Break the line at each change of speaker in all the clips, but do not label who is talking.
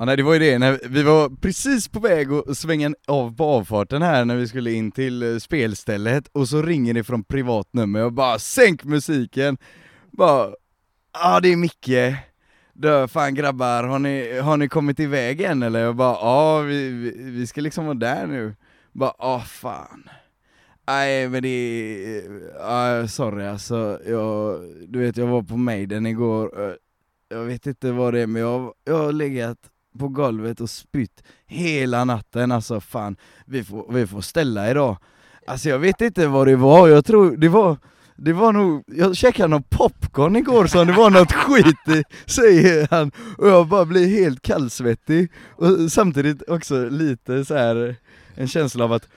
Ja nej det var ju det, när vi var precis på väg att svänga av på avfarten här när vi skulle in till eh, spelstället och så ringer det från privat nummer och bara sänk musiken! Bara, ja ah, det är Micke, Dö, fan grabbar, har ni, har ni kommit iväg än eller? Jag bara ja, vi, vi, vi ska liksom vara där nu. Bara ah fan. Nej men det är, ah, sorry alltså, jag, du vet jag var på Maiden igår, eh, jag vet inte vad det är men jag, jag har legat på golvet och spytt hela natten alltså fan, vi får, vi får ställa idag. Alltså jag vet inte vad det var, jag tror det var det var nog, jag käkade någon popcorn igår som det var något skit i, säger han, och jag bara blir helt kallsvettig, och samtidigt också lite så här en känsla av att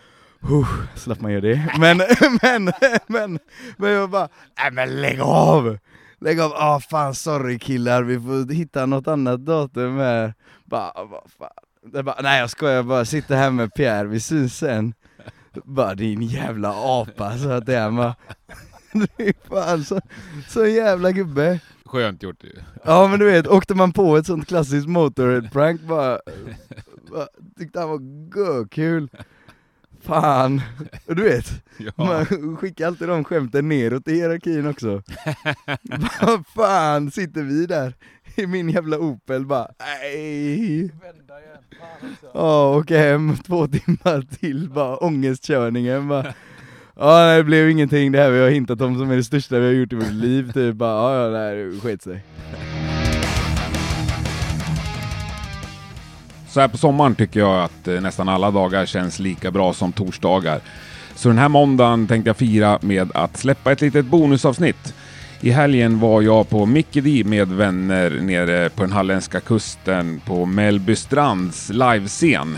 Oh, slapp man göra det. Men, men, men, men jag bara, nej men lägg av! Lägg av, ah fan sorry killar, vi får hitta något annat datum här. Bara, vad fan. Bara, nej jag skojar bara, sitter här med Pierre, vi syns sen. Bara din jävla apa, så att det är man. Det är fan så, så jävla gubbe.
Skönt gjort ju.
Ja men du vet, åkte man på ett sånt klassiskt motorhead-prank bara, bara tyckte han var kul. Fan, du vet,
Ja.
man skickar alltid de skämten neråt i hierarkin också. Vad fan sitter vi där i min jävla Opel bara, nej. Ja, åka hem två timmar till bara, ångestkörningen bara. Ja det blev ingenting det här vi har hintat om som är det största vi har gjort i vårt liv typ bara, ja ja det sket sig.
Så här på sommaren tycker jag att eh, nästan alla dagar känns lika bra som torsdagar. Så den här måndagen tänkte jag fira med att släppa ett litet bonusavsnitt. I helgen var jag på Mikkedi med vänner nere på den halländska kusten på Mellbystrands livescen.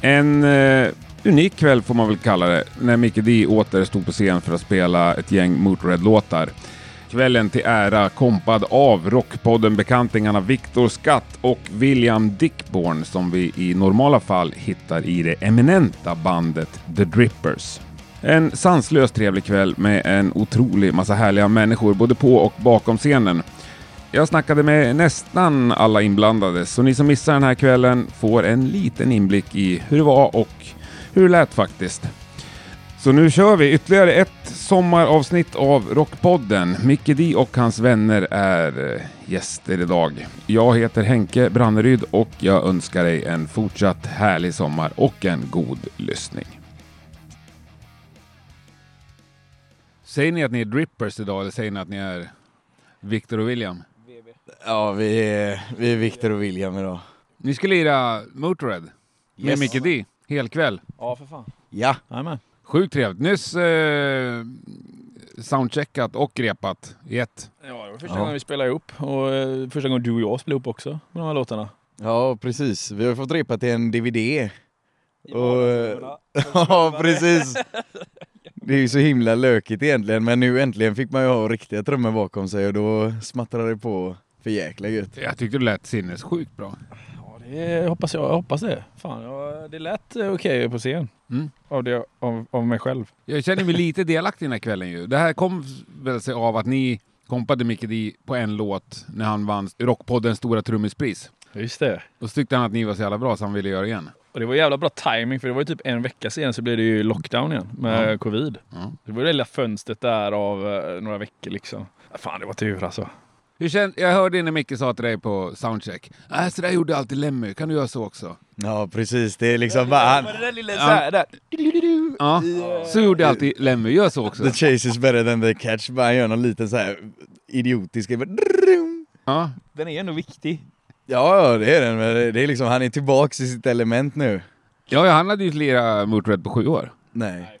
En eh, unik kväll får man väl kalla det, när Mikkedi åter stod på scen för att spela ett gäng Motörhead-låtar. Kvällen till ära kompad av Rockpodden-bekantingarna Viktor Skatt och William Dickborn som vi i normala fall hittar i det eminenta bandet The Drippers. En sanslöst trevlig kväll med en otrolig massa härliga människor både på och bakom scenen. Jag snackade med nästan alla inblandade, så ni som missar den här kvällen får en liten inblick i hur det var och hur det lät faktiskt. Så nu kör vi ytterligare ett sommaravsnitt av Rockpodden. Micke Di och hans vänner är eh, gäster idag. Jag heter Henke Branneryd och jag önskar dig en fortsatt härlig sommar och en god lyssning. Säger ni att ni är drippers idag eller säger ni att ni är Victor och William?
Ja vi är, vi är Victor och William idag.
Ni ska lira Motörhead med
Yes.
Micke Di, hel kväll.
Ja, för fan.
Ja,
Jajamän.
Sjukt trevligt. Nyss eh, soundcheckat och repat i ett.
Ja, det var första
Ja.
gången vi spelade ihop och eh, första gången du och jag spelade ihop också med de här låtarna.
ja precis. Vi har fått repa till en DVD. Och, ja precis. Det är ju så himla lökigt egentligen, men nu äntligen fick man ju ha riktiga trummor bakom sig och då smattrade det på för jäkla gött.
Jag tyckte det lät sinnessjukt bra.
Det hoppas jag. Jag hoppas det. Fan, det lät eh, okej på scen.
Mm.
Av, det, av, av mig själv.
Jag känner mig lite delaktig den här kvällen ju. Det här kom väl sig av att ni kompade Micke Di på en låt när han vann Rockpoddens stora trummispris.
Just det.
Och så tyckte han att ni var så jävla bra så han ville göra igen.
Och det var jävla bra timing för det var ju typ en vecka sen så blev det ju lockdown igen med
Ja.
covid.
Ja.
Det var det lilla fönstret där av eh, några veckor liksom. Fan, det var tur alltså.
Hur känd, jag hörde när Micke sa till dig på soundcheck, äh, så där gjorde alltid Lemmy, kan du göra så också?
Ja precis, det är liksom bara han,
det där lilla
Ja.
så
gjorde alltid Lemmy, gör så också.
the chase is better than the catch, bara han gör någon liten så här idiotisk...
Ja,
Den är ändå viktig.
Ja, ja det är den, men det är liksom, han är tillbaks i sitt element nu.
ja han hade ju lirat Motörhead på sju år.
Nej.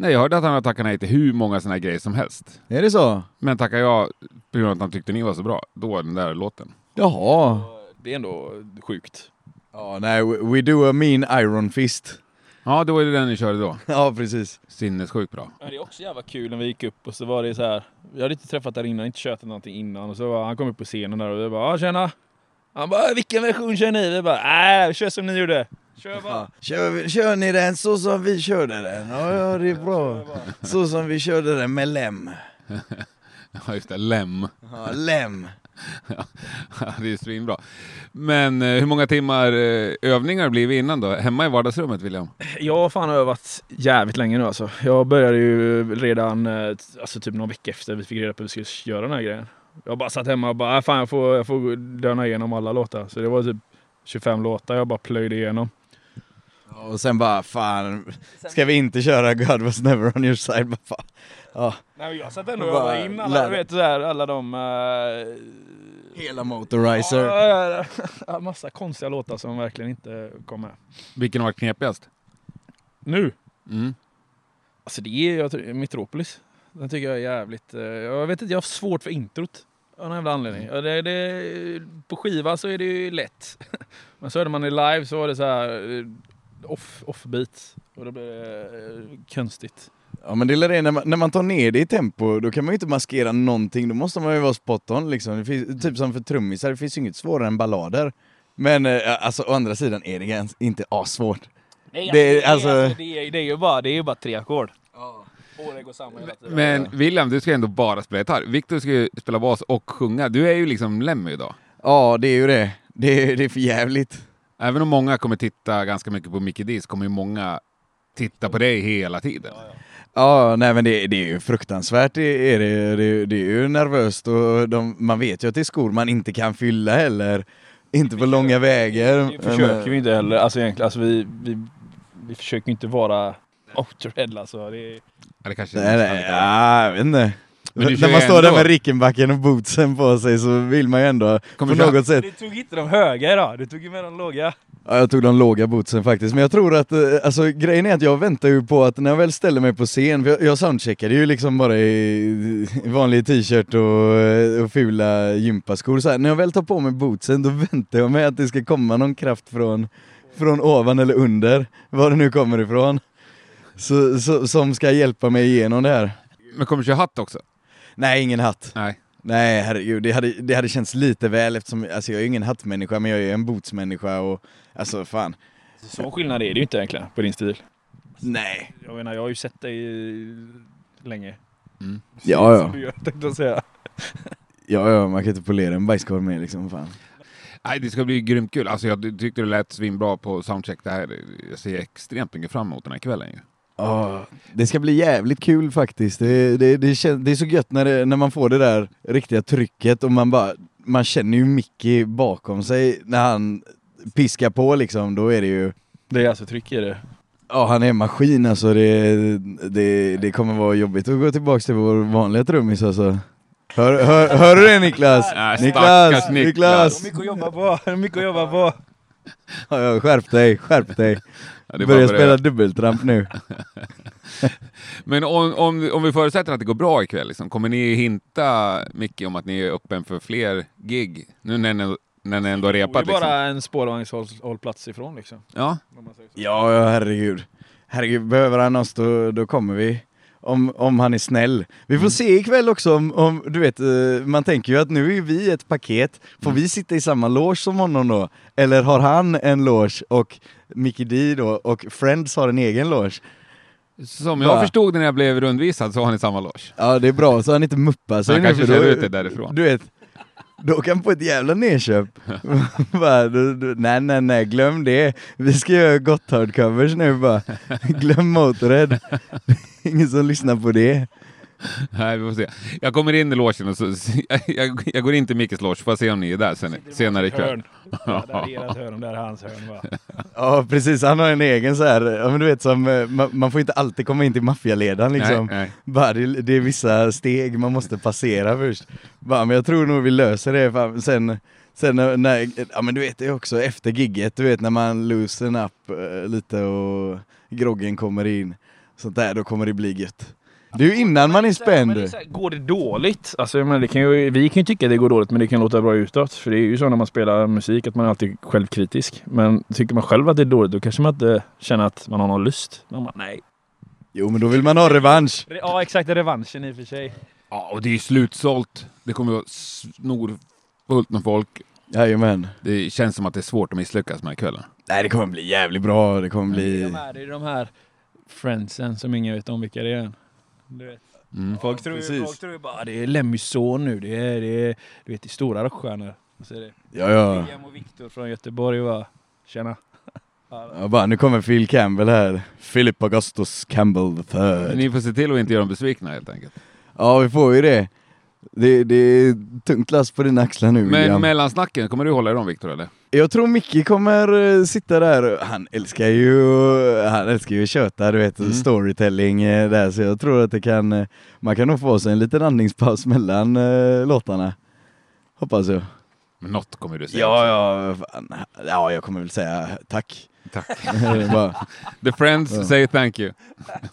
Nej, jag hörde att han hade tackat nej till hur många såna här grejer som helst.
Är det så?
Men tackar jag på grund av att han tyckte ni var så bra, då den där låten.
Jaha.
Det är ändå sjukt.
Ja, nej, we, we do a mean iron fist.
Ja, det var ju den ni körde då.
Ja, precis.
Sinnessjukt bra.
Ja, det är också jävla kul när vi gick upp och så var det så här. Vi hade inte träffat där innan, inte kört någonting innan och så var, han kom upp på scenen där och vi bara ja tjena. Han bara vilken version kör ni? Vi bara äh, kör som ni gjorde. Kör bara.
Kör, kör ni den så som vi körde den? Ja, ja, det är bra. Så som vi körde den med lem.
Ja, just det. Lem.
Ja, lem.
Ja, det är svinbra. Men eh, hur många timmar eh, övningar blir vi innan då? Hemma i vardagsrummet William?
Jag har fan övat jävligt länge nu alltså. Jag började ju redan eh, alltså typ någon vecka efter vi fick reda på att vi skulle göra den här grejen. Jag bara satt hemma och bara, "Ah, fan jag får, jag får döna igenom alla låtar. Så det var typ 25 låtar jag bara plöjde igenom.
Och sen bara fan, ska vi inte köra God was never on your side? Bara, fan. Ja,
Nej, men jag satt ändå
Och
övade in alla, du vet, så här, alla de... Uh,
hela Motorizer.
ja, massa konstiga låtar som verkligen inte kom med.
Vilken har varit knepigast?
Nu?
Mm.
Alltså det är jag tror, Metropolis. Den tycker jag är jävligt... eh, jag vet inte, jag har svårt för introt. Av någon jävla anledning. Ja, Det, det, på skiva så är det ju lätt. Men så hörde man i live så var det så här eh, off, offbeat. Och då blev det eh, konstigt.
Ja men det är det, när man, när man tar ner det i tempo, då kan man ju inte maskera någonting, då måste man ju vara spot on liksom. Det finns, typ som för trummisar, det finns ju inget svårare än ballader. Men eh, alltså å andra sidan är det inte assvårt.
Nej,
Det är- alltså-
det, är, det är ju bara, det är ju bara tre ackord. Det.
Men William, du ska ändå bara spela gitarr. Viktor ska ju spela bas och sjunga. Du är ju liksom Lemmy idag.
Ja det är ju det. Det är, det är för jävligt.
Även om många kommer titta ganska mycket på Mickey D så kommer ju många titta på dig hela tiden.
Ja, nej men det, det är ju fruktansvärt. Det är, det, det, det är ju nervöst och de, man vet ju att det är skor man inte kan fylla heller. Inte på långa vägar.
Det försöker vi inte heller. Alltså egentligen, alltså vi, vi, vi försöker inte vara Motorhead alltså. Det är,
Eller kanske
Nej, nej, ja, jag vet inte. När man står där med Rickenbacken och bootsen på sig så vill man ju ändå
Kommer
på något sätt...
du tog inte de höga idag, du tog ju med de låga.
Ja, jag tog de låga bootsen faktiskt, men jag tror att, eh, alltså grejen är att jag väntar ju på att när jag väl ställer mig på scen, för jag, jag soundcheckade ju liksom bara i, i vanlig t-shirt och, eh, och fula gympaskor så här. När jag väl tar på mig bootsen då väntar jag mig att det ska komma någon kraft från, från ovan eller under, var det nu kommer ifrån. Så, så, som ska hjälpa mig igenom det här.
Men kommer du köra hatt också?
Nej, ingen hatt.
Nej.
Nej herregud, det hade, det hade känts lite väl eftersom, alltså jag är ju ingen hattmänniska men jag är en bootsmänniska och alltså fan.
Så skillnad är det ju inte egentligen på din stil.
Nej.
Jag menar, jag har ju sett dig länge.
Mm.
Ja, ja.
Som gör, tänkte jag säga.
Ja, ja, man kan inte polera en bajskorv med liksom, fan.
Nej, det ska bli grymt kul. Alltså, jag tyckte det lät svinbra på soundcheck. Det här, jag ser extremt mycket fram emot den här kvällen. Ju.
Ja, det ska bli jävligt kul faktiskt. Det, det, det, kän, det är så gött när, det, när man får det där riktiga trycket och man bara, man känner ju Mickey bakom sig när han piskar på liksom, då är det ju
Det är alltså tryck i det.
Ja, han är en maskin alltså. Det, det, det kommer vara jobbigt att gå tillbaka till vår vanliga trummis alltså. Hör, hör, hör du det Niklas? Niklas!
Niklas.
Niklas!
Mycket att jobba på, mycket att jobba på.
Skärp dig, skärp dig.
Ja,
Börja spela dubbeltramp nu.
Men om, om, om vi förutsätter att det går bra ikväll, liksom, kommer ni hinta Micke om att ni är öppen för fler gig? Nu när ni, när ni ändå har
Det är
repat
bara
liksom.
en spårvagnshållplats ifrån liksom.
Ja,
om man säger så.
Ja, ja herregud. Herregud, behöver han oss då, då kommer vi. Om, om han är snäll. Vi får se ikväll också om, om, du vet, eh, man tänker ju att nu är vi ett paket. Får vi sitta i samma loge som honom då? Eller har han en loge och Mickey D då och Friends har en egen loge?
som jag
Va?
förstod när jag blev rundvisad så har ni samma loge.
Ja det är bra, så han inte muppar sig
Han kanske kör ut det därifrån.
Du vet, då kan han få ett jävla nedköp. bara, då, då, nej nej nej, glöm det. Vi ska göra Gotthard-covers nu bara. Glöm Motörhead. Ingen som lyssnar på det.
Nej, vi får se. Jag kommer in i logen och så, jag, jag går in till Mickes loge, får se om ni är där sen, senare ikväll.
Hörn. Ja, där är ert hörn, där är hans hörn. Va?
Ja precis, han har en egen så här, ja men du vet som, eh, man, man får inte alltid komma in till maffialedaren liksom.
Nej, nej.
Bara, det, det är vissa steg man måste passera först. Bara, men jag tror nog vi löser det. Fan. Sen, sen när, när, ja men du vet det är också efter gigget, du vet när man loosen up eh, lite och groggen kommer in. Sånt där, då kommer det bli gött. Det är ju innan man är
Men
spänd.
det är här, Går det dåligt? Alltså, jag menar, det kan ju, vi kan ju tycka att det går dåligt men det kan låta bra utåt. För det är ju så när man spelar musik att man är alltid självkritisk. Men tycker man själv att det är dåligt då kanske man inte känner att man har någon lust. Man bara, nej.
Jo men då vill man ha revansch.
Ja exakt, revanschen i och för sig.
Ja, och det är slutsålt. Det kommer att vara snorfullt med folk.
Jajamän.
Det känns som att det är svårt att misslyckas med kvällen.
Nej det kommer bli jävligt bra, det kommer
Det är
bli...
de här, det är de här friendsen som ingen vet om vilka det är. Du vet.
Mm.
Folk tror,
precis.
folk tror ju bara det är Lemmys son nu, det är, det är du vet, det är stora rockstjärnor. Så är det
Ja, ja.
William och Viktor från Göteborg va? Tjena. Ja,
bara, nu kommer Phil Campbell här. Philip Augustus Campbell III.
Ni får se till att inte göra dem besvikna helt enkelt.
Ja, vi får ju det. Det, det är tungt last på dina axlar nu
Men
William.
mellansnacken, kommer du hålla i dem Viktor eller?
Jag tror Micke kommer eh, sitta där, han älskar ju, han älskar ju att köta, du vet,
Mm.
storytelling eh, där, så jag tror att det kan, eh, man kan nog få sig en liten andningspaus mellan eh, låtarna. Hoppas jag.
Men något kommer du säga
Ja, ja, fan. ja, jag kommer väl säga tack.
Tack. The Friends
Ja.
say thank you.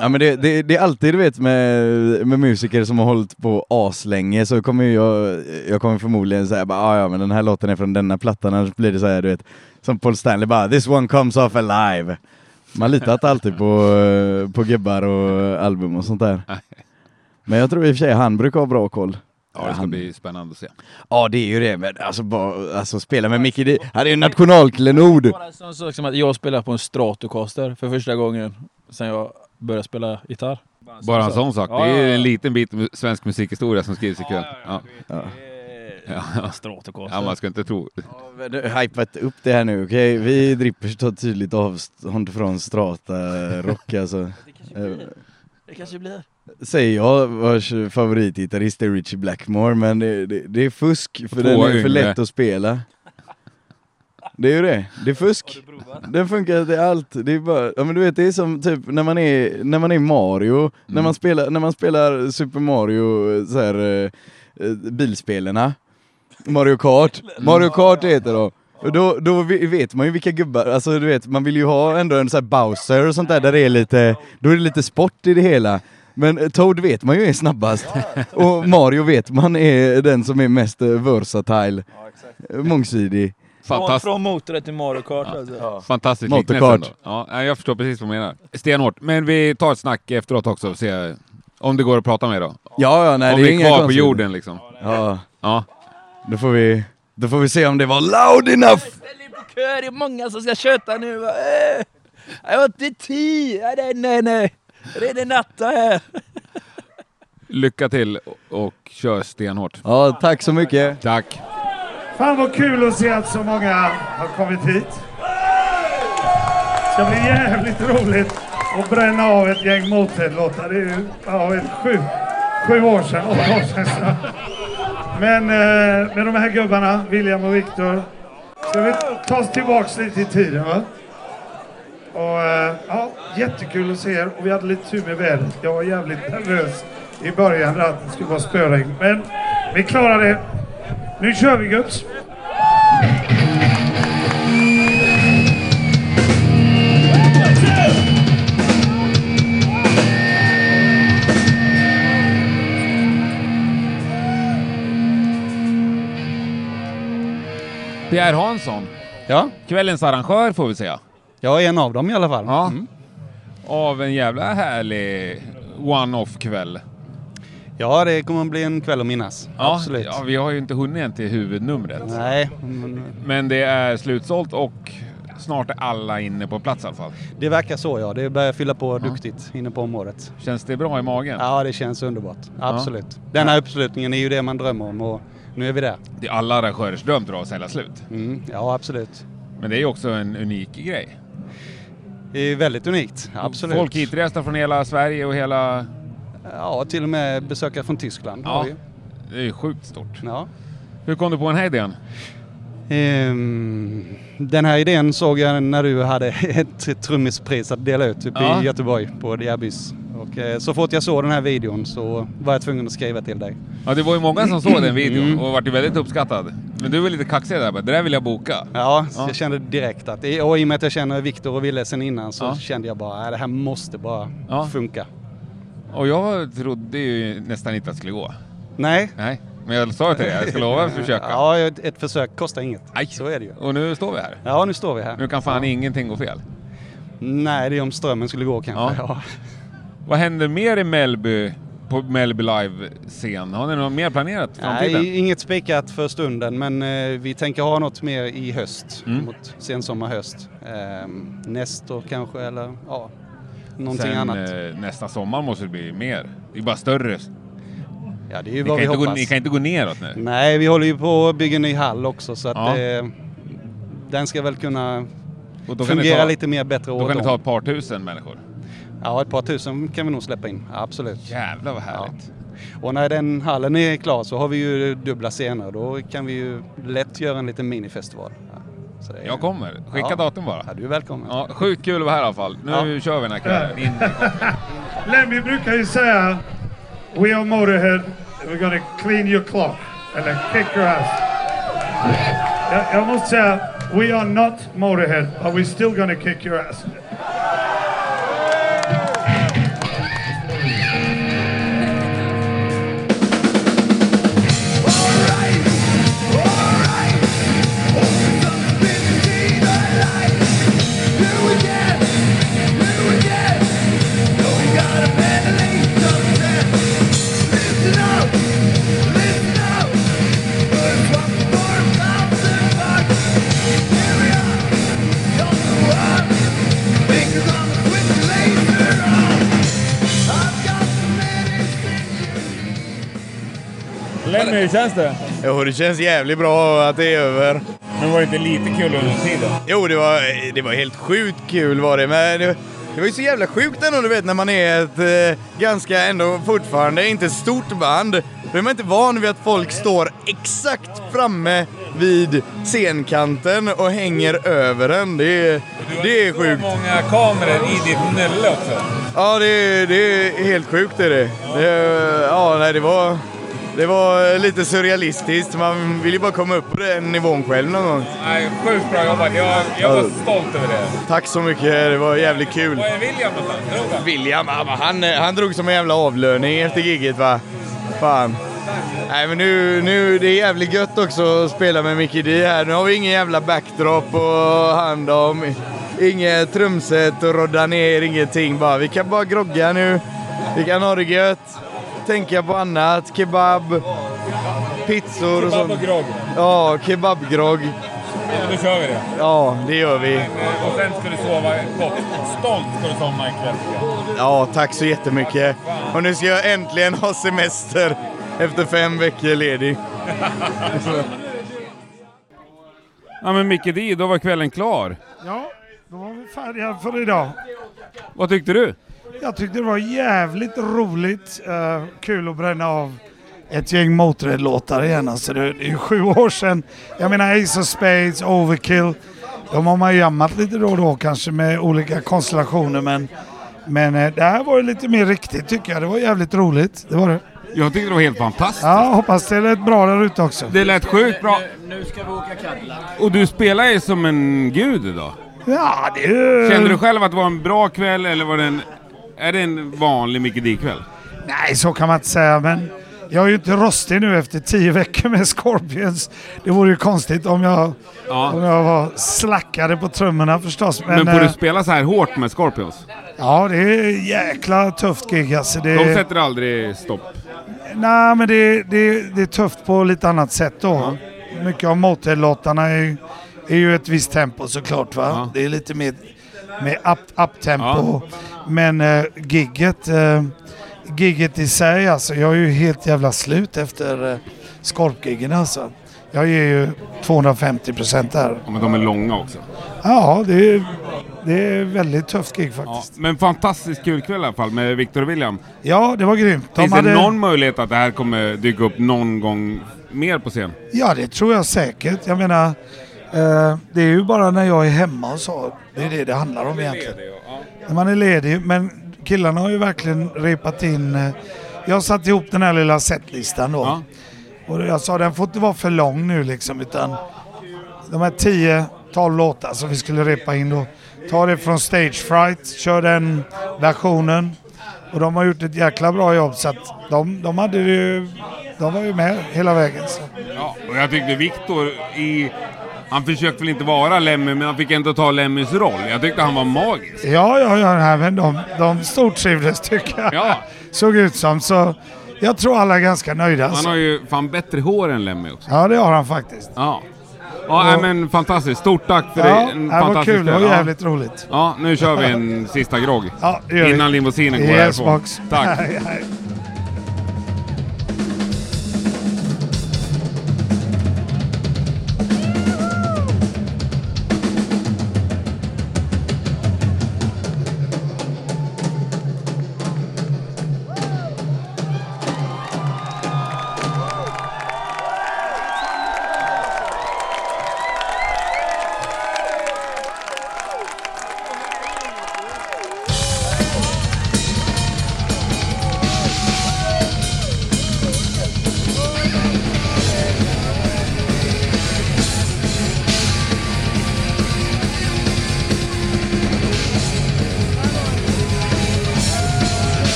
ja men det, det, det är alltid du vet med, med musiker som har hållit på aslänge så kommer jag, jag kommer förmodligen säga bara ah, ja men den här låten är från denna plattan, annars blir det så här du vet som Paul Stanley bara this one comes off alive. Man litar inte alltid på, på gubbar och album och sånt där. Men jag tror i och för sig han brukar ha bra koll.
Ja, det ska
han,
bli spännande att se.
ja det är ju det, men alltså, bara, alltså spela med Micke, det, han är ju nationalklenod.
Bara en sån sak som att jag spelar på en Stratocaster för första gången sen jag började spela gitarr.
Bara en sån sak.
Ja,
Det är en liten bit svensk musikhistoria som skrivs ikväll. Ja.
Ja.
Ja.
Ja. Stratocaster.
Ja, man ska inte tro.
Ja, men du har hypat upp det här nu, okej? Vi drippers tar tydligt avstånd från strata rock alltså.
Det kanske blir. Det kanske blir.
Säger jag vars favoritgitarrist är Richie Blackmore, men det, det, det är fusk för
Två
den är för lätt att spela. Det är ju det, det är fusk. Den funkar till allt. Det är bara, ja men du vet det är som typ när man är, när man är Mario, när,
Mm.
man spelar, när man spelar Super Mario så här, eh, eh, bilspelarna. Mario Kart. Mario Kart heter. Och då, då ve- vet man ju vilka gubbar, alltså du vet, man vill ju ha ändå en sån här Bowser och sånt där, där det är lite, då är det lite sport i det hela. Men eh, Toad vet man ju är snabbast. Och Mario vet man är den som är mest eh, versatile,
Ja, exakt.
eh, mångsidig.
Från,
Fantastiskt.
från motorrätt till Mario Kart alltså.
Fantastisk
Motorkart.
liknelse ändå. Ja, nej, jag förstår precis vad du menar. Stenhårt. Men vi tar ett snack efteråt också och ser om det går att prata med då.
Ja, ja, nej
om
det är
vi är
inga
kvar på
konstigheter.
jorden liksom.
Ja,
Ja.
då får vi, då får vi se om det var loud enough!
Ställ er på kö, det är många som ska köta nu. va? Äh, Jag har inte tid! Nej, nej, nej. Det är det natta här.
Lycka till och kör stenhårt.
Ja, tack så mycket.
Tack.
Fan vad kul att se att så många har kommit hit. Det ska bli jävligt roligt att bränna av ett gäng Motörhead-låtar. Det är ju ja, sju, sju år sedan, åtta år sedan snart. Men eh, med de här gubbarna, William och Viktor, ska vi ta oss tillbaks lite i tiden va? Och eh, ja, jättekul att se er och vi hade lite tur med vädret. Jag var jävligt nervös i början där att det skulle vara spöregn. Men vi klarade det. Nu kör vi gubbs!
Pierre Hansson,
Ja,
kvällens arrangör får vi säga.
Jag är en av dem i alla fall.
Ja.
Mm.
Av en jävla härlig one-off kväll.
ja det kommer att bli en kväll att minnas.
Ja,
Absolut.
Ja, vi har ju inte hunnit än till huvudnumret.
Nej, men
Men det är slutsålt och snart är alla inne på plats i alla fall.
det verkar så ja. Det börjar fylla på duktigt inne på området.
Känns det bra i magen?
Ja, det känns underbart. Absolut. Den här uppslutningen är ju det man drömmer om och nu är vi där.
Det är alla arrangörers dröm jag att sälja slut.
Mm. Ja, absolut.
Men det är ju också en unik grej.
Det är väldigt unikt. Absolut.
Folk hitresta från hela Sverige och hela...
Ja, till och med besökare från Tyskland.
Ja. Det är ju sjukt stort.
ja.
Hur kom du på den här idén?
Ehm, den här idén såg jag när du hade ett trummispris att dela ut uppe
Ja.
i Göteborg på Diabys. Och eh, så fort jag såg den här videon så var jag tvungen att skriva till dig.
Ja, det var ju många som såg den videon
Mm.
och vart väldigt uppskattad. Men du var lite kaxig där, bara, det där vill jag boka.
Ja,
Ja.
jag kände direkt att, och i och med att jag känner Viktor och Ville sen innan så
Ja.
kände jag bara att det här måste bara
Ja.
funka.
Och jag trodde ju nästan inte att det skulle gå.
Nej,
Nej, men jag sa till dig, jag ska lova att försöka.
ja, ett, försök kostar inget.
Aj.
Så är det ju.
Och nu står vi här.
Ja, nu står vi här.
Nu kan fan ingenting gå fel.
Nej, det är om strömmen skulle gå kanske.
Ja. Vad händer mer i Mellby, på Mellby Live-scen? Har ni något mer planerat i framtiden?
Nej, inget spikat för stunden men eh, vi tänker ha något mer i höst.
Mm.
Mot sensommar, höst. Eh, Nestor kanske eller ja, någonting
Sen
annat.
eh, nästa sommar måste det bli mer. Det är bara större.
Ja, det är ju
Ni
vad
kan,
vi
inte gå,
hoppas.
ni kan inte gå neråt nu.
Nej, vi håller ju på att bygga en ny hall också så att
Ja.
det, den ska väl kunna
då kan
fungera
ta,
lite mer bättre
Då
året
kan det
om.
ta ett par tusen människor.
Ja, ett par tusen kan vi nog släppa in. Absolut.
Jävlar vad härligt.
Och när den hallen är klar så har vi ju dubbla scener. Då kan vi ju lätt göra en liten minifestival. Ja, så det är-
Jag kommer. Skicka
Ja.
datum bara.
Ja, du är välkommen.
Ja, sjukt kul att vara här i alla fall. Nu
Ja.
kör vi den här kvällen.
Lemmy brukar ju säga We are Motorhead, we're gonna clean your clock. Eller kick your ass. Jag, jag måste säga, we are not Motorhead, but we're still gonna kick your ass.
Lemmy, hur känns det?
Jo, det känns jävligt bra att det är över.
Men var det inte lite kul under tiden?
Jo, det var, det var helt sjukt kul var det, men det, det var ju så jävla sjukt ändå du vet när man är ett eh, ganska ändå fortfarande inte stort band. Då är man inte van vid att folk står exakt framme vid scenkanten och hänger över en. Det är, det är sjukt.
många kameror i ditt nylle också.
Ja, det, det är helt sjukt det är det. det ja, nej, det var... Det var lite surrealistiskt. Man vill ju bara komma upp på den nivån själv någon gång.
Nej, sjukt bra jobbat. Jag, jag var stolt över det.
Tack så mycket, det var jävligt kul.
är William någonstans? Han?
William, ja, men han, han drog som en jävla avlöning efter giget va. Fan. Nej men nu, nu, det är jävligt gött också att spela med Mickey D här. Nu har vi ingen jävla backdrop att hand om. Inget trumset att rodda ner, ingenting bara. Vi kan bara grogga nu. Vi kan ha det gött. Tänka på annat. Kebab, pizzor och sånt.
grogg.
Ja, kebabgrogg.
Ja, då kör vi det.
Ja, det gör vi.
Och sen ska du sova gott. Stolt ska du somna ikväll.
Ja, tack så jättemycket. Och nu ska jag äntligen ha semester efter fem veckor ledig.
Ja men Micke Di, då var kvällen klar.
Ja, då var vi färdiga för idag.
Vad tyckte du?
Jag tyckte det var jävligt roligt. eh, kul att bränna av ett gäng Motörhead-låtar igen. Alltså det, det är ju sju år sedan. Jag menar Ace of Spades, Overkill. De har man ju jammat lite då och då kanske med olika konstellationer men, men eh, det här var ju lite mer riktigt tycker jag. Det var jävligt roligt. Det var det.
Jag tyckte det var helt fantastiskt.
Ja, hoppas det lät bra där ute också.
Det lät sjukt bra.
Nu ska vi åka Cadillac.
Och du spelar ju som en gud idag.
Ja, det.
Kände du själv att det var en bra kväll eller var det en... Är det en vanlig Micke Di-kväll?
Nej, så kan man inte säga, men jag är ju inte rostig nu efter tio veckor med Scorpions. Det vore ju konstigt om jag, om
Ja.
jag var slackare på trummorna förstås. Men,
Men får du
eh,
spela så här hårt med Scorpions?
ja, det är jäkla tufft gig alltså. Det,
De sätter aldrig stopp.
Nej, men det, det, det är tufft på lite annat sätt då. Mycket av Motel-låtarna är, är ju ett visst tempo såklart. Va?
Ja.
Det är lite mer, mer up, up-tempo. Men eh, gigget, eh, gigget i sig alltså. Jag är ju helt jävla slut efter eh, skorpgiggen alltså. Jag ger ju 250 procent där.
Ja, men de är långa också.
Ja, det är, det är väldigt tufft gig
Ja,
faktiskt.
men fantastiskt kul kväll i alla fall med Victor och William.
Ja, det var grymt. De
Finns
hade-
det någon möjlighet att det här kommer dyka upp någon gång mer på scen?
Ja, det tror jag säkert. Jag menar, det är ju bara när jag är hemma och så. Det är det det handlar om egentligen. När man är ledig. Men killarna har ju verkligen repat in. Eh, jag satt ihop den här lilla setlistan då.
Ja.
Och jag sa den får inte vara för lång nu liksom. Utan de här 10-12 låtar som vi skulle repa in då. Ta det från Stage Fright, kör den versionen. Och de har gjort ett jäkla bra jobb så att de, de hade ju, de var ju med hela vägen. Så.
Ja, och jag tyckte Victor i... Han försökte väl inte vara Lemmy, men han fick ändå ta Lemmys roll. Jag tyckte han var magisk.
Ja, ja, ja, nej, men de, de stortrivdes tycker jag.
Ja.
Såg ut som. Så jag tror alla är ganska nöjda.
Han
alltså.
har ju fan bättre hår än Lemmy också.
Ja, det har han faktiskt.
Ja. Ja, nej, men fantastiskt. Stort tack för det.
Ja,
En
det var kul. Det var jävligt roligt.
Ja. ja, nu kör vi en sista grogg.
Ja.
Innan limousinen går
Yes,
härifrån.
box.
Tack.